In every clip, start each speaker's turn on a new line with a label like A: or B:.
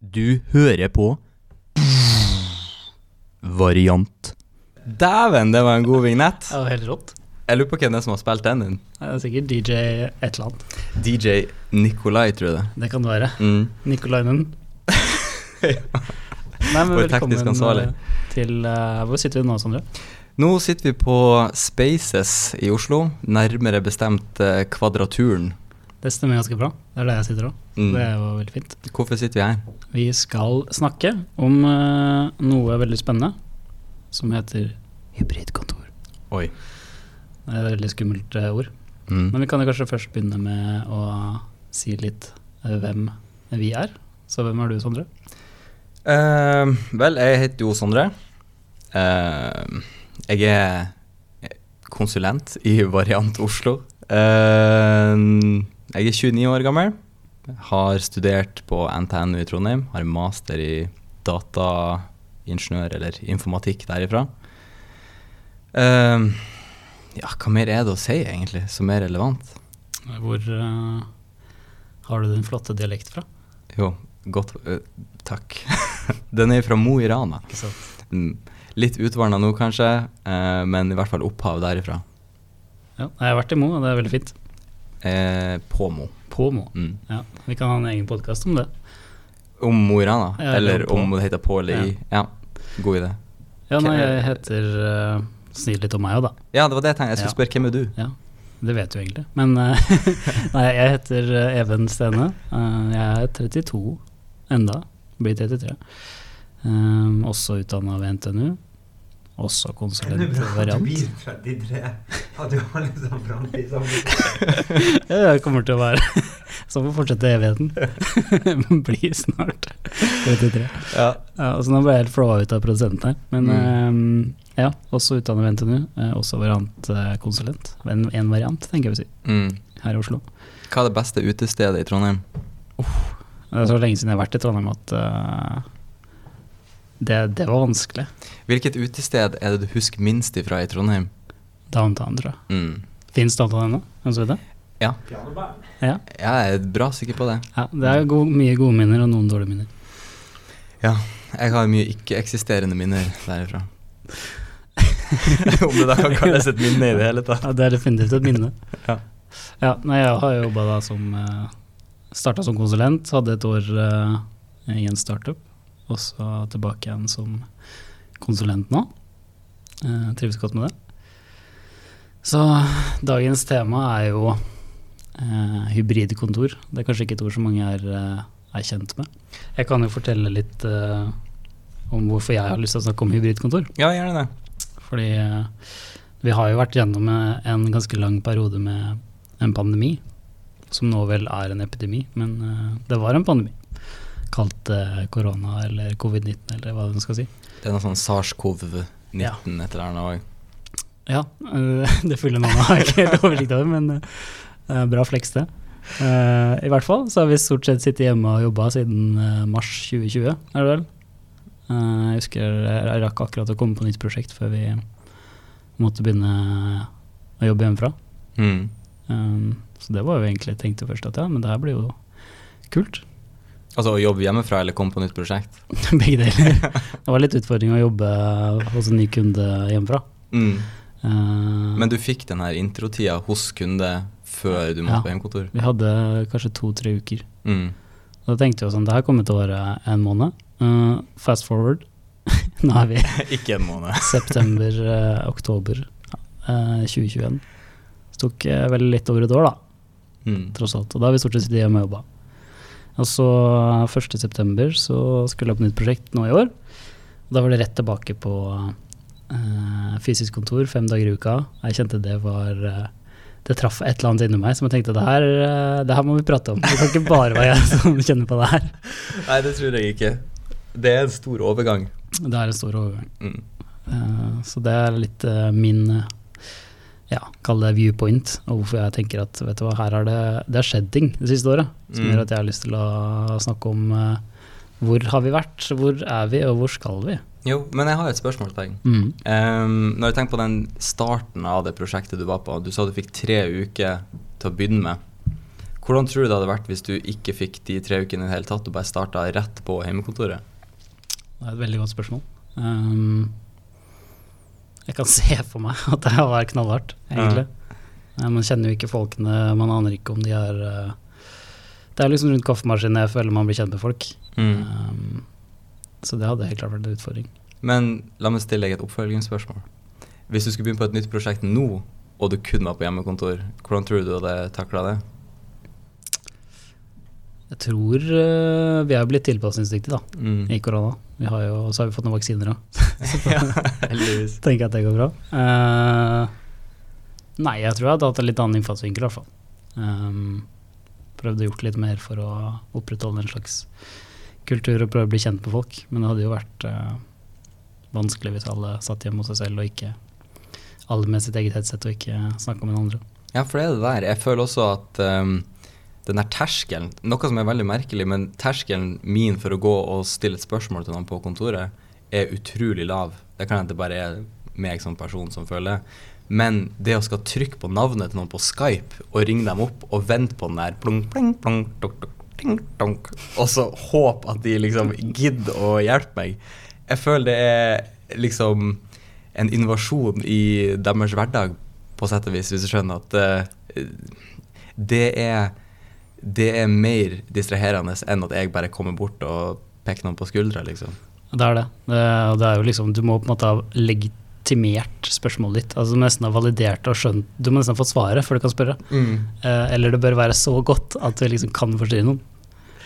A: Du hører på Variant. Dæven, det var en god vignett.
B: Det var helt rått.
A: Jeg lurer på hvem det er som har spilt den inn.
B: Det er sikkert DJ et eller annet.
A: DJ Nikolai, tror jeg det.
B: Det kan det være.
A: Mm.
B: Nikolainen. Nei, men
A: Vår teknisk ansvarlig.
B: eh, til uh, Hvor sitter vi nå, Sondre?
A: Nå sitter vi på Spaces i Oslo, nærmere bestemt eh, Kvadraturen.
B: Det stemmer ganske bra. Det er der jeg sitter òg.
A: Mm.
B: Det er jo veldig fint.
A: Hvorfor sitter vi her?
B: Vi skal snakke om uh, noe veldig spennende som heter hybridkontor.
A: Oi.
B: Det er et veldig skummelt uh, ord.
A: Mm.
B: Men vi kan jo kanskje først begynne med å si litt uh, hvem vi er. Så hvem er du, Sondre?
A: Eh, vel, jeg heter jo Sondre. Eh, jeg er konsulent i Variant Oslo. Eh, jeg er 29 år gammel. Har studert på NTNU i Trondheim. Har en master i dataingeniør eller informatikk derifra. Uh, ja, hva mer er det å si, egentlig, som er relevant?
B: Hvor uh, har du den flotte dialekt fra?
A: Jo, godt uh, Takk. Den er fra Mo i Rana.
B: Ikke sant?
A: Mm. Litt utvanna nå, kanskje, eh, men i hvert fall opphav derifra.
B: Ja, jeg har vært i Mo, og det er veldig fint.
A: Eh,
B: Påmo.
A: Mm.
B: Ja, vi kan ha en egen podkast om det.
A: Om Mo i Rana?
B: Ja,
A: eller
B: på.
A: om det heter på eller i? Ja, god idé.
B: Ja, nei, jeg heter uh, Si litt om meg òg, da.
A: Ja, det var det jeg tenkte. Jeg skulle
B: Ja.
A: spørre hvem er du?
B: Ja, det vet du egentlig. Men eh, nei, jeg heter eh, Even Stene. Eh, jeg er 32 enda. Blir 33. Um, også utdanna ved NTNU. Også konsulentvariant.
C: 33, at du har liksom framtid
B: jeg kommer til å være Sånn får fortsette evigheten. Blir snart 33.
A: Ja.
B: Ja, altså nå ble jeg helt flåa ut av produsenten her. Men
A: Mm.
B: um, ja, også utdannet ved NTNU. eh, også variantkonsulent. En, en variant, tenker jeg vi si,
A: Mm.
B: her i Oslo.
A: Hva er det beste utestedet i Trondheim?
B: Det er så lenge siden jeg har vært i Trondheim at eh, det, det var vanskelig.
A: Hvilket utested er det du husker minst ifra i Trondheim?
B: Downtown, tror jeg.
A: Mm.
B: Fins downtown ennå? Det?
A: Ja.
B: Ja.
A: Jeg er bra sikker på det.
B: ja. Det er go mye gode minner og noen dårlige minner.
A: Ja. Jeg har mye ikke-eksisterende minner derifra. Om det da kan kalles et minne i det hele tatt.
B: Ja, det er definitivt et minne.
A: Ja.
B: Ja, nei, jeg har jobba da som uh, Starta som konsulent, hadde et år uh, i en startup, og så tilbake igjen som konsulent nå. Eh, trives godt med det. Så dagens tema er jo eh, hybridkontor. Det er kanskje ikke et ord som mange er, eh, er kjent med. Jeg kan jo fortelle litt eh, om hvorfor jeg har lyst til å snakke om hybridkontor.
A: Ja, gjerne det.
B: Fordi eh, vi har jo vært gjennom eh, en ganske lang periode med en pandemi, som nå vel er en epidemi, men det var en pandemi. Kalt eh, korona eller covid-19 eller hva man skal si.
A: Det er noe sånn SARS-CoV-19
B: Ja.
A: et eller annet òg.
B: Ja, eh, det fulle navnet har jeg ikke helt oversikt over, men eh, bra fleks det. I hvert fall så har vi stort sett sittet hjemme og jobba siden mars 2020, er det vel? Jeg husker jeg rakk akkurat å komme på nytt prosjekt før vi måtte begynne å jobbe hjemmefra.
A: Mm.
B: Um, så det var jo egentlig jeg tenkte først at ja, men det her blir jo kult.
A: Altså å jobbe hjemmefra eller komme på nytt prosjekt?
B: Begge deler. Det var litt utfordring å jobbe hos en ny kunde hjemmefra.
A: Mm.
B: Uh,
A: Men du fikk den her introtida hos kunde før du måtte
B: Ja.
A: på hjemmekontor?
B: vi hadde kanskje to-tre uker.
A: Mm.
B: Da tenkte vi sånn, det her kommer til å være en måned. Uh, fast forward. Nå er vi
A: Ikke en måned.
B: september, eh, oktober uh, 2021. Det tok vel litt over et år, da.
A: Mm.
B: tross alt. Og da har vi stort sett sittet hjemme og jobba. Og så 1.9. så skulle jeg på nytt prosjekt nå i år. Og da var det rett tilbake på uh, fysisk kontor fem dager i uka. Jeg kjente det var uh, Det traff et eller annet inni meg som jeg tenkte det her, eh, det her må vi prate om. Det kan ikke bare være jeg som kjenner på det her.
A: Nei, det tror jeg ikke. Det er en stor overgang.
B: Det er en stor overgang.
A: Mm.
B: Uh, så det er litt uh, min eh, ja, kall det viewpoint, og hvorfor jeg tenker at vet du hva, her har det, det har skjedd ting det siste året som
A: Mm.
B: gjør at jeg har lyst til å snakke om uh, hvor har vi vært, hvor er vi, og hvor skal vi?
A: Jo, men jeg har et spørsmål til deg.
B: Mm.
A: Um, når jeg tenker på den starten av det prosjektet du var på, du sa du fikk tre uker til å begynne med. Hvordan tror du det hadde vært hvis du ikke fikk de tre ukene i det hele tatt, og bare starta rett på hjemmekontoret?
B: Det er et veldig godt spørsmål. Um, jeg kan se for meg at det var knallhardt, egentlig. Ja. Man kjenner jo ikke folkene, man aner ikke om de er eh, Det er liksom rundt kaffemaskinen jeg føler man blir kjent med folk.
A: Mm.
B: Um, så det hadde helt klart vært en utfordring.
A: Men la meg stille deg et oppfølgingsspørsmål. Hvis du skulle begynne på et nytt prosjekt nå, og du kun var på hjemmekontor, hvordan tror du du hadde takla det?
B: Jeg tror uh, vi er blitt tilpasningsdyktige da,
A: Mm.
B: i korona. Vi har jo, så har vi fått noen vaksiner òg.
A: ja, heldigvis.
B: Tenker at det går bra. Uh, nei, jeg tror jeg hadde hatt en litt annen innfallsvinkel i hvert fall. Um, prøvd å gjort litt mer for å opprettholde en slags kultur og prøve å bli kjent med folk. Men det hadde jo vært uh, vanskelig hvis alle satt hjemme hos seg selv og ikke alle med sitt eget headset og ikke snakka med den andre.
A: Ja, for det er det der. Jeg føler også at um, den der terskelen Noe som er veldig merkelig, men terskelen min for å gå og stille et spørsmål til noen på kontoret, er utrolig lav. Det kan hende det bare er meg som person som føler det. Men det å skal trykke på navnet til noen på Skype og ringe dem opp og vente på den der plong, plong, plong, tok, tok, ting, tonk, og så håpe at de liksom gidder å hjelpe meg Jeg føler det er liksom en invasjon i deres hverdag, på sett og vis, hvis du skjønner at uh, det er det er mer distraherende enn at jeg bare kommer bort og peker noen på skuldra, liksom.
B: Det er det. det, er jo liksom, du må på en måte ha legitimert spørsmålet ditt. Altså Du må nesten ha validert og skjønt Du må nesten ha fått svaret før du kan spørre. Mm. eller det bør være så godt at du liksom kan forstyrre noen.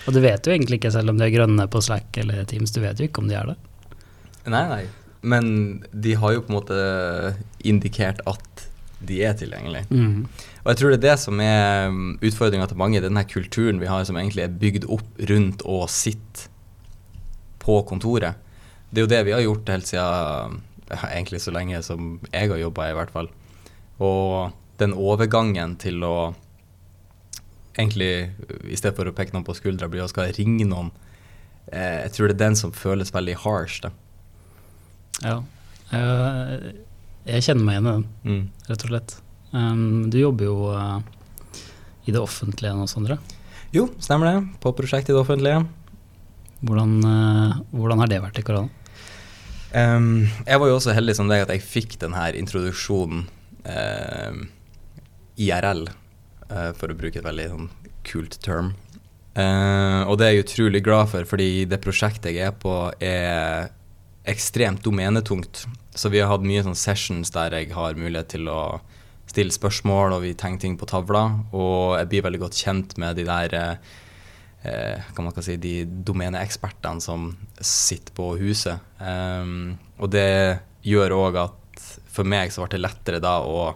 B: Og du vet jo egentlig ikke selv om de er grønne på Slack eller Teams, du vet jo ikke om de er det.
A: Nei, nei. Men de har jo på en måte indikert at de er tilgjengelige. Og jeg tror det er det som er utfordringa til mange, den her kulturen vi har som egentlig er bygd opp rundt å sitte på kontoret. Det er jo det vi har gjort helt siden egentlig så lenge som jeg har jobba, i hvert fall. Og den overgangen til å egentlig, i stedet for å peke noen på skuldra, bli og skal ringe noen, eh, jeg tror det er den som føles veldig harsh. da.
B: Ja. Eh, jeg kjenner meg igjen i den,
A: Mm.
B: rett og slett. Um, du jobber jo uh, i det offentlige nå, Sondre.
A: Jo, stemmer det. På prosjekt i det offentlige.
B: Hvordan, uh, hvordan har det vært i korona?
A: Um, jeg var jo også heldig som deg at jeg fikk denne introduksjonen uh, IRL, eh, for å bruke et veldig sånn kult term. Og det er jeg utrolig glad for, fordi det prosjektet jeg er på, er ekstremt domenetungt. Så vi har hatt mye sånn sessions der jeg har mulighet til å stille spørsmål, og vi tenker ting på tavla. Og jeg blir veldig godt kjent med de der eh, kan man si, de domeneekspertene som sitter på huset. Um, og det gjør òg at for meg så ble det lettere da å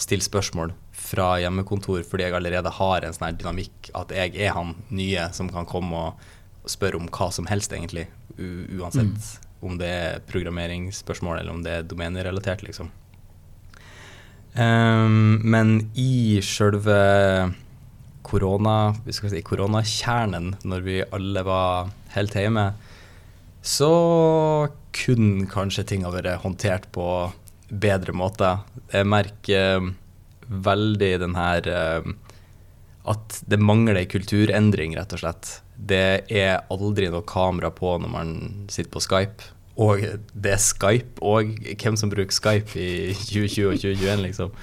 A: stille spørsmål fra hjemmekontor, fordi jeg allerede har en sånn her dynamikk at jeg er han nye som kan komme og spørre om hva som helst, egentlig. Uansett om det er programmeringsspørsmål eller om det er domenerelatert, liksom. Um, men i sjølve korona, si koronakjernen, når vi alle var helt hjemme, så kunne kanskje ting ha vært håndtert på bedre måter. Jeg merker eh, veldig den her eh, at det mangler kulturendring, rett og slett. Det er aldri noe kamera på når man sitter på Skype. Og det er Skype òg. Hvem som bruker Skype i 2020 og 2021, liksom.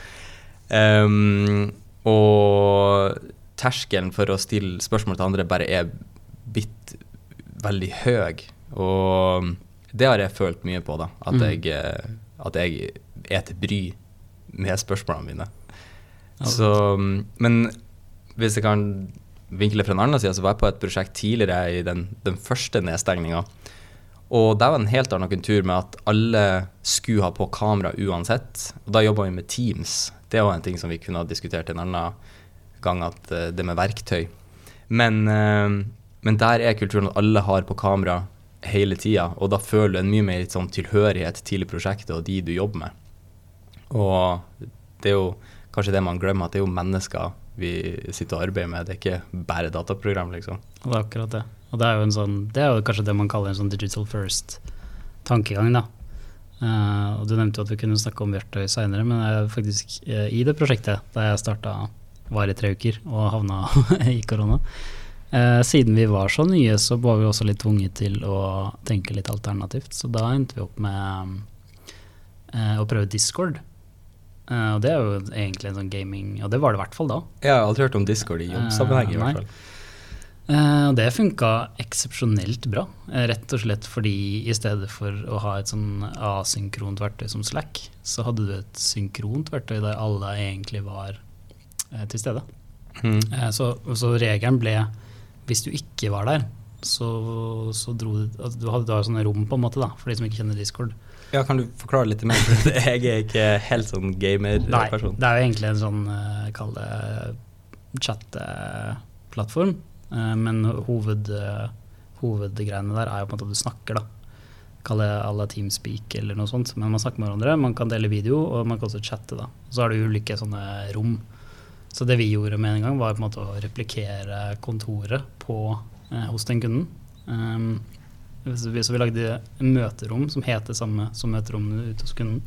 A: Um, og terskelen for å stille spørsmål til andre bare er blitt veldig høy. Og det har jeg følt mye på, da. At,
B: Mm.
A: jeg, eh, at jeg er til bry med spørsmålene mine. Så, men hvis jeg kan vinkle fra en annen side, så var jeg på et prosjekt tidligere i den, den første nedstengninga. Og det var en helt annen kultur med at alle skulle ha på kamera uansett. Og da jobba vi med Teams. Det jo en ting som vi kunne ha diskutert en annen gang, at eh, det med verktøy. Men, eh, men der er kulturen at alle har på kamera hele tida, og da føler du en mye mer sånn tilhørighet til prosjektet og de du jobber med. Og det er jo kanskje det man glemmer, at det er jo mennesker vi sitter og arbeider med, det er ikke bare dataprogram, liksom.
B: Og det er akkurat det. Og det er jo, sånn, det er jo kanskje det man kaller en sånn digital first-tankegang, da. Uh, og du nevnte jo at vi kunne snakke om verktøy seinere, men jeg faktisk uh, i det prosjektet da jeg starta var i tre uker og havna i korona. Uh, siden vi var så nye, så var vi også litt tvunget til å tenke litt alternativt. Så da endte vi opp med å prøve Discord. Eh, og det er jo egentlig en sånn gaming Og det var det i hvert fall da.
A: Jeg har aldri hørt om Discord i jobbsammenheng, i
B: Eh,
A: hvert fall.
B: Eh, det funka eksepsjonelt bra. Rett og slett fordi i stedet for å ha et sånn asynkront verktøy som Slack, så hadde du et synkront verktøy der alle egentlig var til stede.
A: Mm.
B: Så, så regelen ble hvis du ikke var der, så, så dro du altså, Du hadde da sånne rom, på en måte, da, for de som ikke kjenner Discord.
A: Ja, Kan du forklare litt mer? Jeg er ikke helt sånn gamer-person.
B: Nei, det er jo egentlig en sånn, uh, kall det chatteplattform. Eh, men hoved, eh, hovedgreiene der er jo på en måte at du snakker, da. Kall det à la Teamspeak eller noe sånt. Men man snakker med hverandre, man kan dele video, og man kan også chatte, da. Så har du ulike sånne rom. Så det vi gjorde med en gang, var på en måte å replikere kontoret på, eh, hos den kunden. Um, så vi, så vi lagde møterom som het det samme som møterommene ute hos kunden.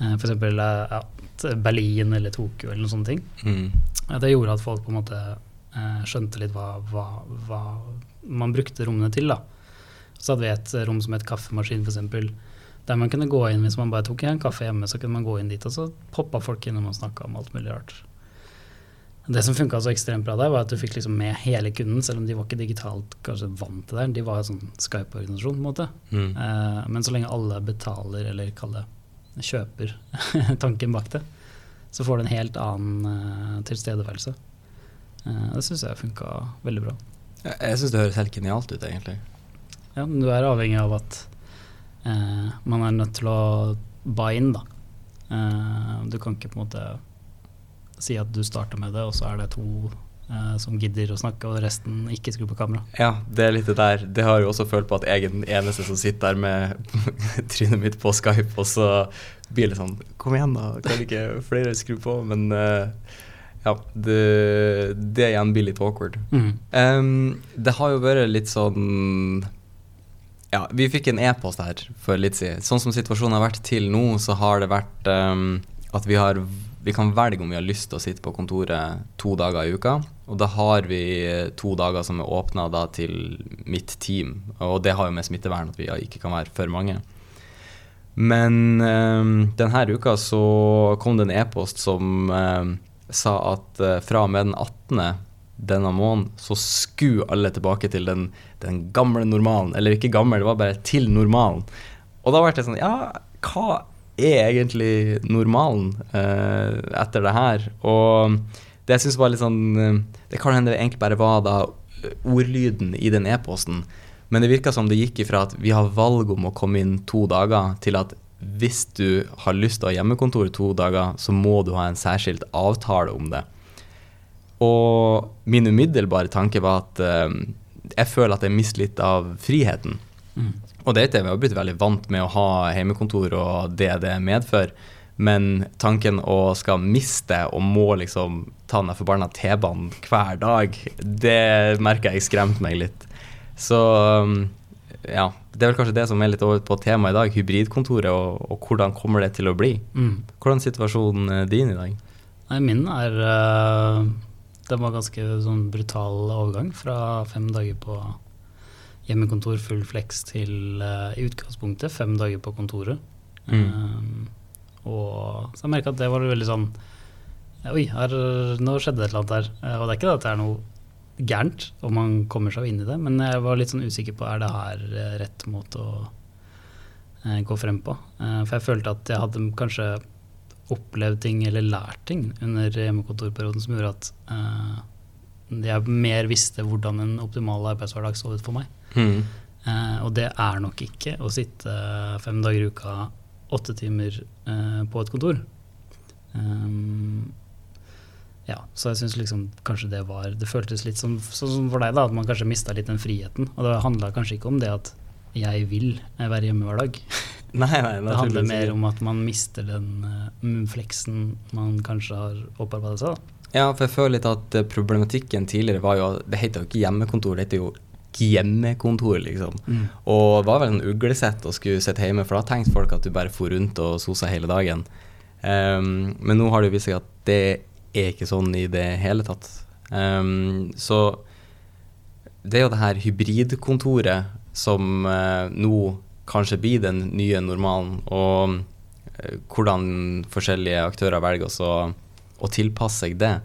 B: Eh, for eksempel eh, ja, Berlin eller Tokyo eller noen sånne ting.
A: Mm.
B: Det gjorde at folk på en måte eh, skjønte litt hva, hva, hva man brukte rommene til. da. Så hadde vi et rom som het kaffemaskin, f.eks. Der man kunne gå inn hvis man bare tok en kaffe hjemme, så kunne man gå inn dit, og så poppa folk inn og man snakka om alt mulig rart. Det som funka så ekstremt bra der, var at du fikk liksom med hele kunden, selv om de var ikke digitalt kanskje vant til det. De var en sånn Skype-organisasjon, på en måte.
A: Mm.
B: Eh, men så lenge alle betaler, eller kall det kjøper tanken bak det, så får du en helt annen eh, tilstedeværelse. Eh, det syns jeg funka veldig bra.
A: Jeg, jeg syns det høres helt genialt ut, egentlig.
B: Ja, men du er avhengig av at eh, man er nødt til å buy in, da. Eh, du kan ikke på en måte si at du starter med det, og så er det to eh, som gidder å snakke, og resten ikke skrur på kamera.
A: Ja, det er litt det der. Det har jeg jo også følt på at jeg er den eneste som sitter der med trynet mitt på Skype, og så blir det sånn Kom igjen, da. Kan ikke flere skru på? Men eh, ja, det, det igjen blir litt awkward.
B: Mm.
A: Um, det har jo vært litt sånn Ja, vi fikk en e-post her for litt siden. Sånn som situasjonen har vært til nå, så har det vært um, at vi har Vi kan velge om vi har lyst til å sitte på kontoret to dager i uka. Og da har vi to dager som er åpna da til mitt team. Og det har jo med smittevern at vi ikke kan være for mange. Men øh, denne uka så kom det en e-post som øh, sa at øh, fra og med den 18. denne måneden så skulle alle tilbake til den, den gamle normalen. Eller ikke gammel, det var bare til normalen. Og da ble det sånn Ja, hva er egentlig normalen eh, etter det her? Og det jeg syns var litt sånn eh, Det kan hende det egentlig bare var da eh, ordlyden i den e-posten. Men det virka som det gikk ifra at vi har valg om å komme inn to dager, til at hvis du har lyst til å ha hjemmekontor to dager, så må du ha en særskilt avtale om det. Og min umiddelbare tanke var at eh, jeg føler at jeg mister litt av friheten.
B: Mm.
A: Og det er vi har blitt veldig vant med å ha hjemmekontor og det det medfører. Men tanken å skal miste og må liksom ta den forbanna T-banen hver dag, det merker jeg skremte meg litt. Så ja, det er vel kanskje det som er litt over på temaet i dag, hybridkontoret, og, og hvordan kommer det til å bli?
B: Mm.
A: Hvordan er situasjonen eh, din i dag?
B: Nei, min er eh, Det var ganske sånn brutal overgang fra fem dager på hjemmekontor full flex til eh, i utgangspunktet fem dager på kontoret.
A: Mm.
B: Um, og så jeg merka at det var veldig sånn Oi, her, nå skjedde det et eller annet her. Eh, og det er ikke det at det er noe gærent om man kommer seg inn i det, men jeg var litt sånn usikker på er det her rett måte å gå frem på. For jeg følte at jeg hadde kanskje opplevd ting eller lært ting under hjemmekontorperioden som gjorde at jeg mer visste hvordan en optimal arbeidshverdag så ut for meg.
A: Mm.
B: Eh, og det er nok ikke å sitte fem dager i uka, åtte timer eh, på et kontor. Um, ja, så jeg syns liksom kanskje det var Det føltes litt som, sånn som for deg, da, at man kanskje mista litt den friheten. Og det handla kanskje ikke om det at jeg vil eh, være hjemme hver dag.
A: Nei, nei,
B: Det handler mer om at man mister den uh, fleksen man kanskje har opparbeidet seg. da.
A: Ja, for jeg føler litt at problematikken tidligere var jo Det heter jo ikke hjemmekontor, det heter jo hjemmekontor, liksom. Og det var vel en uglesett å skulle sitte hjemme, for da tenkte folk at du bare for rundt og sosa hele dagen. Um, men nå har det vist seg at det er ikke sånn i det hele tatt. Um, så det er jo det her hybridkontoret som uh, nå kanskje blir den nye normalen, og uh, hvordan forskjellige aktører velger også å tilpasse seg det.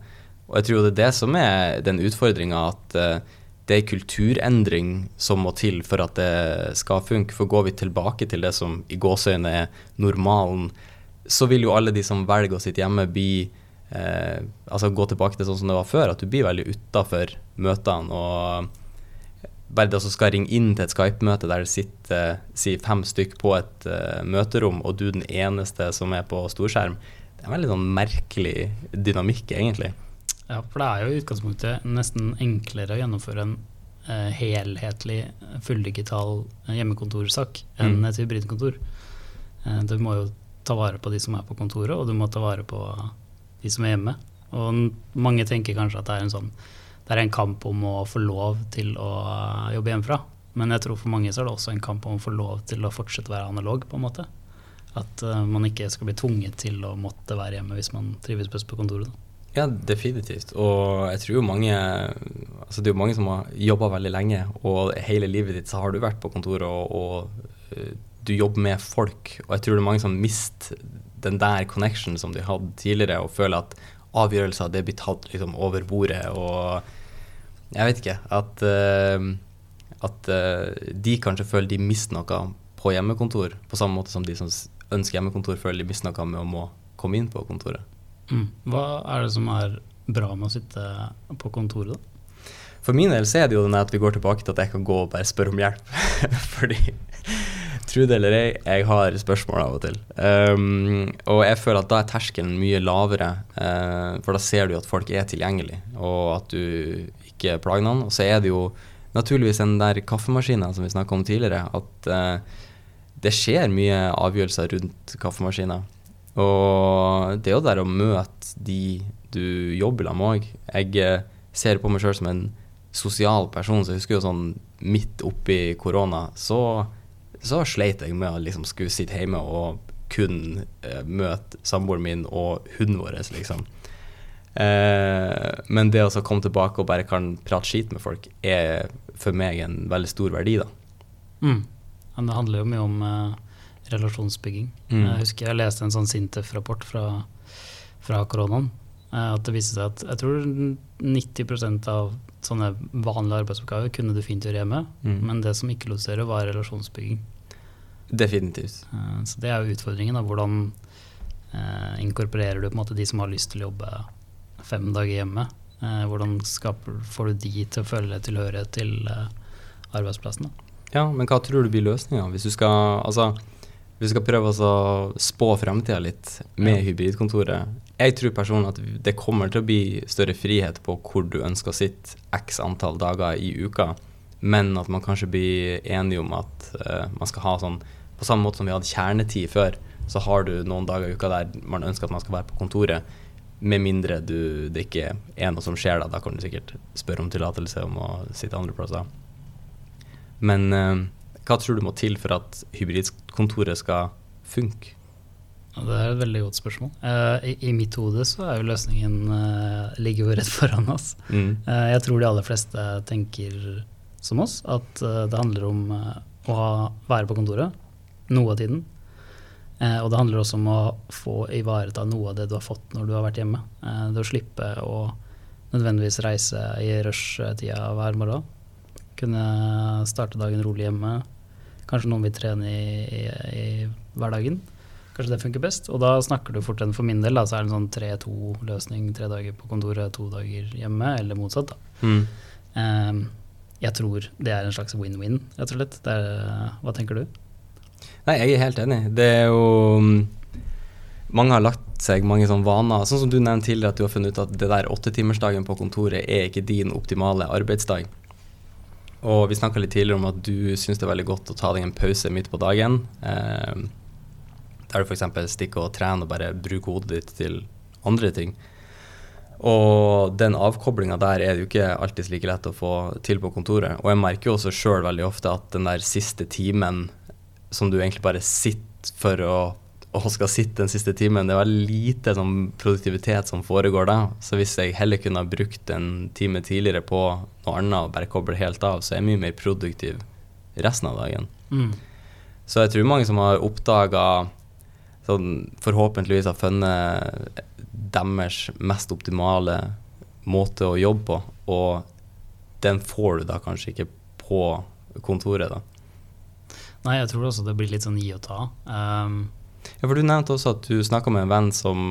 A: Og jeg tror det er det som er den utfordringa, at uh, det er kulturendring som må til for at det skal funke. For går vi tilbake til det som i gåseøyne er normalen, så vil jo alle de som velger å sitte hjemme, bli eh, Altså gå tilbake til sånn som det var før, at du blir veldig utafor møtene. Og bare det å skal ringe inn til et Skype-møte der det sitter si fem stykk på et uh, møterom, og du den eneste som er på storskjerm, det er en veldig sånn merkelig dynamikk, egentlig.
B: Ja, for det er jo i utgangspunktet nesten enklere å gjennomføre en uh, helhetlig, fulldigital hjemmekontorsak enn mm. et hybridkontor. Uh, du må jo ta vare på de som er på kontoret, og du må ta vare på de som er hjemme. Og mange tenker kanskje at det er en sånn det er en kamp om å få lov til å jobbe hjemmefra. Men jeg tror for mange så er det også en kamp om å få lov til å fortsette å være analog, på en måte. At uh, man ikke skal bli tvunget til å måtte være hjemme hvis man trives best på kontoret. Da.
A: Ja, definitivt. Og jeg tror jo mange altså Det er jo mange som har jobba veldig lenge, og hele livet ditt så har du vært på kontoret, og, og uh, du jobber med folk. Og jeg tror det er mange som mister den der connection som de hadde tidligere, og føler at avgjørelser det blir tatt liksom over bordet. Og jeg vet ikke At, uh, at uh, de kanskje føler de mister noe på hjemmekontor, på samme måte som de som ønsker hjemmekontor, føler de mister noe med å må komme inn på kontoret.
B: Mm. Hva er det som er bra med å sitte på kontoret, da?
A: For min del så er det jo den at vi går tilbake til at jeg kan gå og bare spørre om hjelp. Fordi Tro det eller ei, jeg har spørsmål av og til. Um, og jeg føler at da er terskelen mye lavere, uh, for da ser du at folk er tilgjengelig, og at du ikke plager noen. Og så er det jo naturligvis den der kaffemaskinen som vi snakka om tidligere, at uh, det skjer mye avgjørelser rundt kaffemaskiner. Og det er jo der å møte de du jobber sammen med òg. Jeg uh, ser på meg sjøl som en sosial person, så jeg husker jo sånn midt oppi korona, så så sleit jeg med å liksom skulle sitte hjemme og kun eh, møte samboeren min og hunden vår, liksom. Eh, men det å komme tilbake og bare kan prate skit med folk, er for meg en veldig stor verdi, da.
B: Mm. Men det handler jo mye om eh, relasjonsbygging. Mm. Jeg husker jeg leste en sånn Sintef-rapport fra, fra koronaen. Eh, at det viste seg at jeg tror 90% av sånne vanlige arbeidsoppgaver kunne du fint gjøre hjemme, mm. men det som ikke lot seg gjøre, var relasjonsbygging.
A: Definitivt.
B: Uh, så det er jo utfordringen. Da. Hvordan uh, inkorporerer du på en måte de som har lyst til å jobbe fem dager hjemme? Hvordan skaper, får du de til å føle tilhørighet til arbeidsplassen? Da?
A: Ja, men hva tror du blir løsninga? Hvis du skal altså, du skal prøve å spå fremtida litt med ja. hybridkontoret, jeg tror personlig at det kommer til å bli større frihet på hvor du ønsker å sitte x antall dager i uka, men at man kanskje blir enige om at uh, man skal ha sånn På samme måte som vi hadde kjernetid før, så har du noen dager i uka der man ønsker at man skal være på kontoret. Med mindre du, det ikke er noe som skjer da. Da kan du sikkert spørre om tillatelse om å sitte andre plasser. Men uh, hva tror du må til for at hybridkontoret skal funke?
B: Det er et veldig godt spørsmål. Uh, i, i, mitt hode så er jo løsningen uh, ligger jo rett foran oss. Mm. Uh, jeg tror de aller fleste tenker som oss, at det handler om å ha, være på kontoret noe av tiden. og det handler også om å få ivareta noe av det du har fått når du har vært hjemme. det å slippe å nødvendigvis reise i rushtida hver morgen. Kunne starte dagen rolig hjemme. Kanskje noen vil trene i, i, i hverdagen. Kanskje det funker best. Og da snakker du fort en for min del, da, så er det en sånn 3-2-løsning. Tre dager på kontoret, to dager hjemme, eller motsatt. da. Mm. Um, jeg tror det er en slags win-win, rett og slett. Er, hva tenker du?
A: Nei, jeg er helt enig. Det er jo mm, Mange har lagt seg mange sånne vaner. Sånn som du nevnte tidligere, at du har funnet ut at det der åttetimersdagen på kontoret er ikke din optimale arbeidsdag. Og vi snakka litt tidligere om at du syns det er veldig godt å ta deg en pause midt på dagen. Eh, der du f.eks. stikker og trener og bare bruker hodet ditt til andre ting. Og den avkoblinga der er det jo ikke alltid like lett å få til på kontoret. Og jeg merker jo også sjøl veldig ofte at den der siste timen som du egentlig bare sitter for å og skal sitte den siste timen. Det veldig lite sånn, produktivitet som foregår da. Så hvis jeg heller kunne ha brukt en time tidligere på noe annet og bare koble helt av, så er jeg mye mer produktiv resten av dagen.
B: Mm.
A: Så jeg tror mange som har oppdaga sånn, Forhåpentligvis har funnet deres mest optimale måte å jobbe på, og den får du da kanskje ikke på kontoret, da.
B: Nei, jeg tror også det blir litt sånn gi og ta. Um,
A: Ja, for du nevnte også at du snakka med en venn som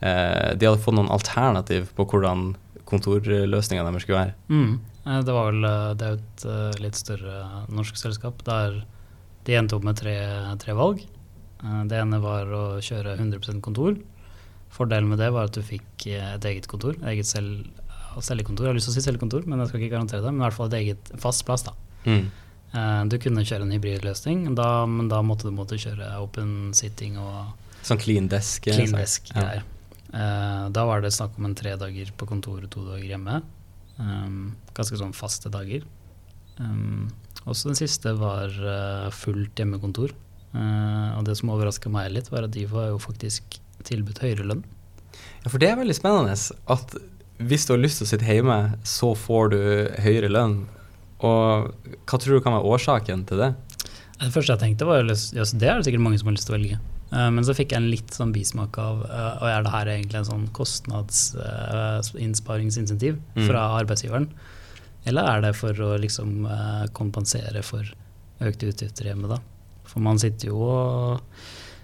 A: eh, De hadde fått noen alternativ på hvordan kontorløsninga deres skulle være.
B: mm, eh, det var vel eh, Det er et eh, litt større norsk selskap der de endte opp med tre, tre valg. Det ene var å kjøre 100% kontor. Fordelen med det var at du fikk et eget kontor. Eget selv. Jeg har lyst til å si selgekontor, men jeg skal ikke garantere det. Men i hvert fall et eget fast plass. da.
A: Mm.
B: Eh, Du kunne kjøre en hybridløsning, da, men da måtte du måtte kjøre open sitting og
A: Sånn clean desk. eh,
B: clean
A: desk
B: ja. Eh, Da var det snakk om en tre dager på kontoret, to dager hjemme. Um, ganske sånn faste dager. Um, også den siste var fullt hjemmekontor. Og det som overraska meg litt, var at de var jo faktisk tilbudt høyere lønn.
A: Ja, for det er veldig spennende at hvis du har lyst til å sitte hjemme, så får du høyere lønn. Og hva tror du kan være årsaken til det?
B: Det første jeg tenkte, var lyst- det er det sikkert mange som har lyst til å velge. Eh, men så fikk jeg en litt sånn bismak av uh, og er det her egentlig en sånn kostnadsinnsparingsinsentiv
A: Mm.
B: fra arbeidsgiveren? Eller er det for å liksom eh, kompensere for økte utgifter hjemme, da? For man sitter jo og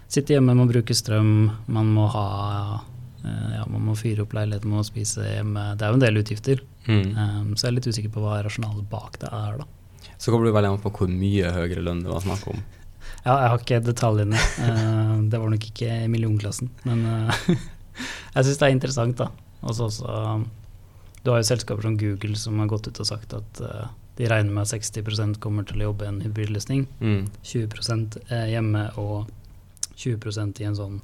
B: sitter hjemme, man bruker strøm, man må ha eh, ja, man må fyre opp leiligheten, man må spise hjemme. Det er jo en del utgifter.
A: Mm.
B: Um, så jeg er litt usikker på hva rasjonalet bak det er, da.
A: Så kommer du veldig an på hvor mye høyere lønn det var snakk om.
B: Ja, jeg har ikke detaljene. Uh, det var nok ikke i millionklassen. Men uh, jeg syns det er interessant, da. Også, også um, Du har jo selskaper som Google som har gått ut og sagt at uh, de regner med at 60% kommer til å jobbe i en hybridløsning.
A: Mm.
B: 20 er hjemme og 20% i en sånn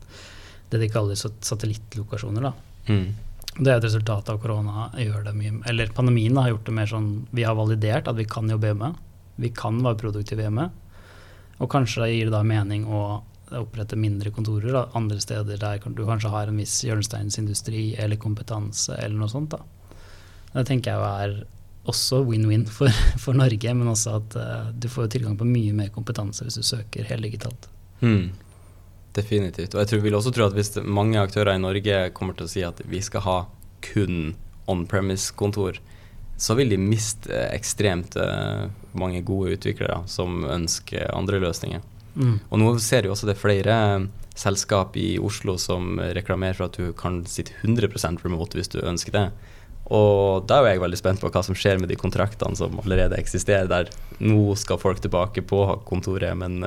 B: det de kaller satellittlokasjoner. da.
A: Mm.
B: Det er et resultat av korona. gjør det mye, eller Pandemien har gjort det mer sånn Vi har validert at vi kan jobbe hjemme. Vi kan være produktive hjemme. Og kanskje det gir det da mening å opprette mindre kontorer da, andre steder der du kanskje har en viss hjørnesteinsindustri eller kompetanse eller noe sånt. da. Det tenker jeg er også win-win for, for Norge, men også at uh, du får tilgang på mye mer kompetanse hvis du søker heldigitalt.
A: Mm. Definitivt. Og jeg tror, vil også tro at hvis mange aktører i Norge kommer til å si at vi skal ha kun on-premise-kontor, så vil de miste eh, ekstremt eh, mange gode utviklere som ønsker andre løsninger.
B: Mm.
A: Og nå ser vi også det er flere eh, selskap i Oslo som reklamerer for at du kan sitte 100% remote hvis du ønsker det. Og da er jeg veldig spent på hva som skjer med de kontraktene som allerede eksisterer der. Nå skal folk tilbake på kontoret, men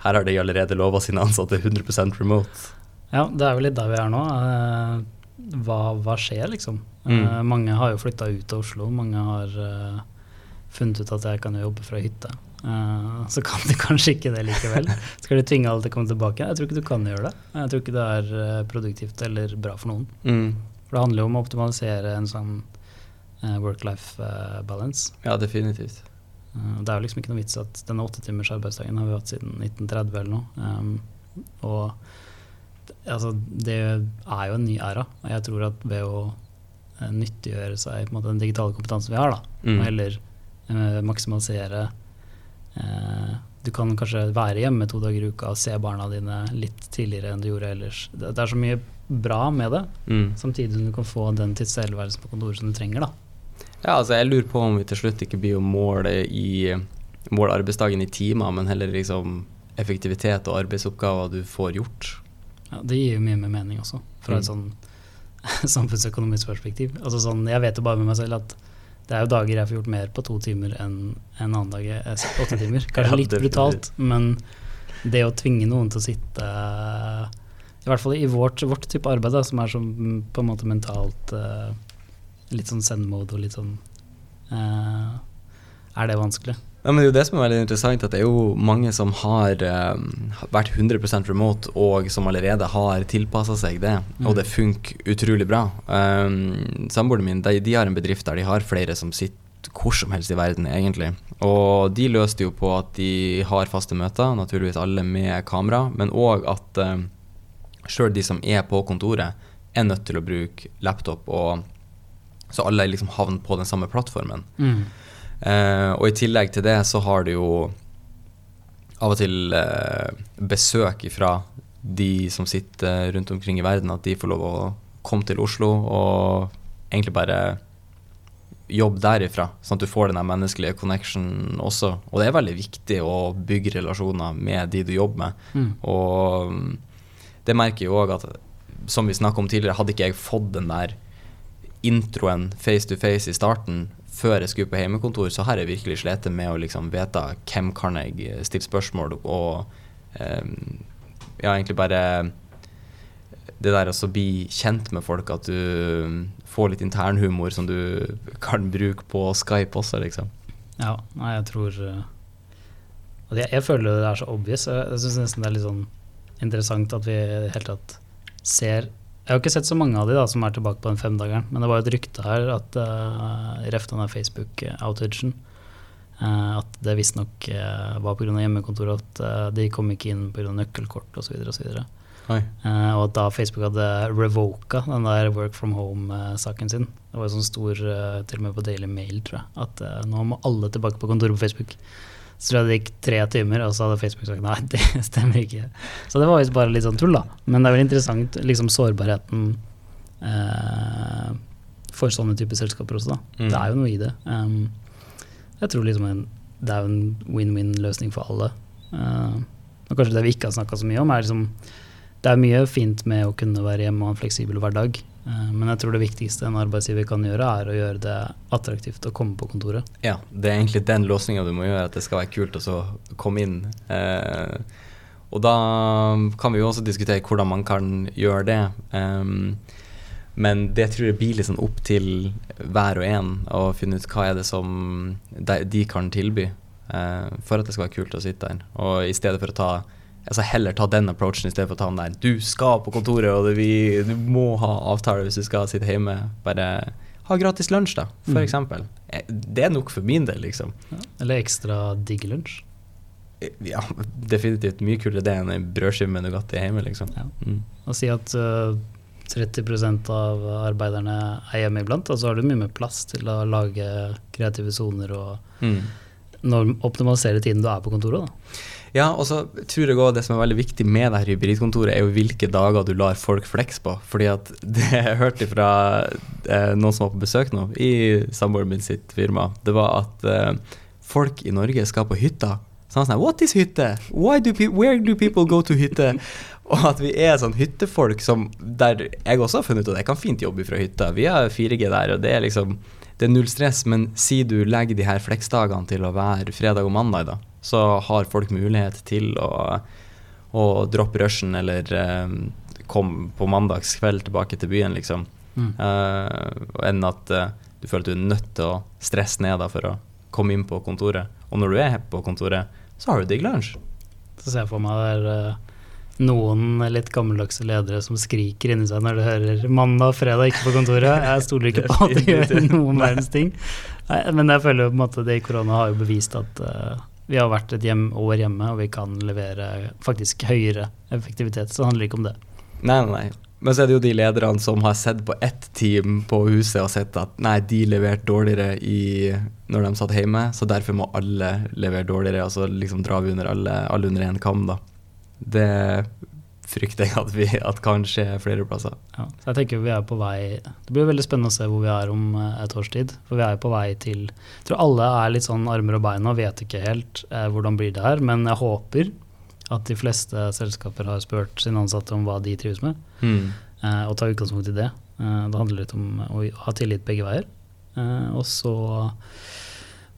A: her har de allerede lova sine ansatte 100% remote.
B: Ja, det er jo litt der vi er nå. Eh, hva, hva skjer, liksom?
A: Mm.
B: Eh, mange har jo flytta ut av Oslo. Mange har eh, funnet ut at jeg kan jobbe fra hytte. Så kan de kanskje ikke det likevel. Skal de tvinge alle til å komme tilbake? Jeg tror ikke du kan gjøre det. Jeg tror ikke det er produktivt eller bra for noen.
A: Mm.
B: For det handler jo om å optimalisere en sånn work-life balance.
A: Ja, definitivt.
B: Eh, Det er jo liksom ikke noe vits at denne åtte timers arbeidsdagen har vi hatt siden 1930 eller noe. Um, og altså, det er jo en ny æra. Og jeg tror at ved å eh, nyttiggjøre seg på en måte, den digitale kompetansen vi har, da,
A: Mm.
B: og heller uh, maksimalisere uh, Du kan kanskje være hjemme to dager i uka og se barna dine litt tidligere enn du gjorde ellers. Det, det er så mye bra med det,
A: Mm.
B: samtidig som du kan få den tilstedeværelsen på kontoret som du trenger. da.
A: Ja, altså jeg lurer på om vi til slutt ikke blir å måle, i, måle arbeidsdagen i timer, men heller liksom effektivitet og arbeidsoppgaver du får gjort.
B: Ja, det gir jo mye mer mening også, fra et
A: Mm.
B: sånn samfunnsøkonomisk perspektiv. Altså sånn, jeg vet jo bare med meg selv at det er jo dager jeg får gjort mer på to timer enn en annen dag jeg sitter åtte timer. Kanskje litt brutalt, men det å tvinge noen til å sitte I hvert fall i vårt, vårt type arbeid, da, som er som på en måte mentalt eh, litt sånn send-mode og litt sånn uh, Er det vanskelig?
A: Ja, men det er jo det som er veldig interessant, at det er jo mange som har eh, vært 100% remote, og som allerede har tilpassa seg det, og
B: Mm.
A: det funker utrolig bra. Um, Samboerne mine de, de har en bedrift der de har flere som sitter hvor som helst i verden, egentlig. Og de løste jo på at de har faste møter, naturligvis alle med kamera, men òg at uh, sjøl de som er på kontoret, er nødt til å bruke laptop, og, så alle liksom havner på den samme plattformen.
B: Mm.
A: Eh, og i tillegg til det så har du jo av og til eh, besøk fra de som sitter rundt omkring i verden, at de får lov å komme til Oslo og egentlig bare jobbe derifra, sånn at du får den der menneskelige connection også. Og det er veldig viktig å bygge relasjoner med de du jobber med.
B: Mm.
A: Og mm, det merker jeg òg at, som vi snakka om tidligere, hadde ikke jeg fått den der introen face to face i starten før jeg skulle på hjemmekontor, så har jeg virkelig slitt med å liksom vite hvem kan jeg stille spørsmål og um, ja, egentlig bare det der å bli kjent med folk, at du får litt internhumor som du kan bruke på Skype også, liksom.
B: Ja, nei, jeg tror Og jeg, jeg, føler det er så obvious. Jeg, jeg syns nesten det er litt sånn interessant at vi i det hele tatt ser Jeg har ikke sett så mange av de da som er tilbake på den femdageren, men det var et rykte her at uh, ref den Facebook-outagen uh, at det visstnok uh, var pga. hjemmekontoret at uh, de kom ikke inn pga. nøkkelkort osv. og
A: så
B: Uh, og at da Facebook hadde revoka den der work from home-saken sin. Det var jo sånn stor, til og med på Daily Mail, tror jeg, at nå må alle tilbake på kontoret på Facebook. Så tror jeg det gikk tre timer, og så hadde Facebook sagt nei, det stemmer ikke. Så det var visst bare litt sånn tull, da. Men det er vel interessant, liksom sårbarheten for sånne typer selskaper også, da.
A: Mm.
B: Det er jo noe i det. Um, jeg tror liksom en, det er jo en win-win-løsning for alle. og kanskje det vi ikke har snakka så mye om, er liksom det er mye fint med å kunne være hjemme og ha en fleksibel hverdag, uh, men jeg tror det viktigste en arbeidsgiver kan gjøre, er å gjøre det attraktivt å komme på kontoret.
A: Ja, det er egentlig den låsninga du må gjøre, at det skal være kult å komme inn. Eh, og da kan vi jo også diskutere hvordan man kan gjøre det. Eh, men det tror jeg blir litt sånn opp til hver og en å finne ut hva er det som de, de kan tilby eh, for at det skal være kult å sitte der. Og i stedet for å ta altså heller ta den approachen i stedet for å ta den der Du skal på kontoret, og vi, du må ha avtale hvis du skal sitte hjemme. Bare ha gratis lunsj, da, for
B: Mm.
A: Eh, Det er nok for min del, liksom.
B: Eller ekstra digg lunsj.
A: Ja, definitivt mye kulere det enn en brødskive med Nugatti hjemme, liksom.
B: Ja.
A: Mm.
B: Og si at uh, 30% av arbeiderne er hjemme iblant, og så har du mye mer plass til å lage kreative soner og
A: Mm.
B: optimalisere tiden du er på kontoret. Da.
A: Ja, og så tror jeg også det som er veldig viktig med det her hybridkontoret, er jo hvilke dager du lar folk flex på. Fordi at det jeg hørte fra eh, noen som var på besøk nå, i samboeren min sitt firma, det var at eh, folk i Norge skal på hytta. Så han sånn What is hytte? Do where do people go to hytte? Og at vi er sånn hyttefolk som Der jeg også har funnet ut at jeg kan fint jobbe fra hytta. Vi har 4G der, og det er liksom det er null stress, men si du legger de her fleksdagene til å være fredag og mandag, da, så har folk mulighet til å, å droppe rushen eller um, komme på mandagskveld tilbake til byen, liksom.
B: Mm.
A: Uh, enn at uh, du føler at du er nødt til å stresse ned da, for å komme inn på kontoret. Og når du er på kontoret, så har du digg lunsj.
B: Så ser jeg for meg det er uh, noen litt gammeldagse ledere som skriker inni seg når de hører 'mandag, og fredag, ikke på kontoret'. Jeg stoler ikke på at de gjør noen verdens ting. Nei, men jeg føler jo på en måte det i korona har jo bevist at vi har vært et hjem, år hjemme, og vi kan levere faktisk høyere effektivitet. Så det handler ikke om det.
A: Nei, nei, nei. Men så er det jo de lederne som har sett på ett team på huset og sett at nei, de leverte dårligere i, når de satt hjemme, så derfor må alle levere dårligere, og så liksom drar vi under alle, alle under én kam, da. Det frykter jeg at, vi, at kan skje flere plasser.
B: Ja, så jeg tenker vi er på vei Det blir veldig spennende å se hvor vi er om eh, et års tid. For vi er på vei til Jeg tror alle er litt sånn armer og bein og vet ikke helt eh, hvordan blir det her, men jeg håper at de fleste selskaper har spurt sine ansatte om hva de trives med,
A: mm.
B: eh, og tar utgangspunkt i det. Eh, det handler litt om å ha tillit begge veier. Eh, og så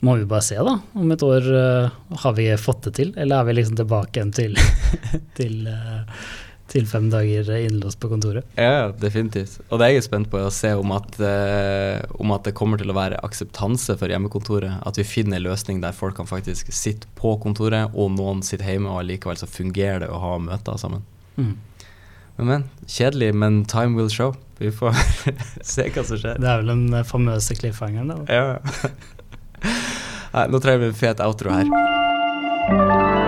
B: må vi bare se, da. Om et år uh, har vi fått det til, eller er vi liksom tilbake igjen til, til, uh, til fem dager innlåst på kontoret?
A: Ja, definitivt. Og det er jeg spent på, er å se om at, uh, om at det kommer til å være akseptanse for hjemmekontoret. At vi finner en løsning der folk kan faktisk sitte på kontoret, og noen sitter hjemme, og likevel så fungerer det å ha møter sammen.
B: Mm.
A: Men, men, kjedelig, men time will show. Vi får se hva som skjer.
B: Det er vel den famøse cliffhangeren, da.
A: Ja. Nei, nå trenger vi en fet outro her.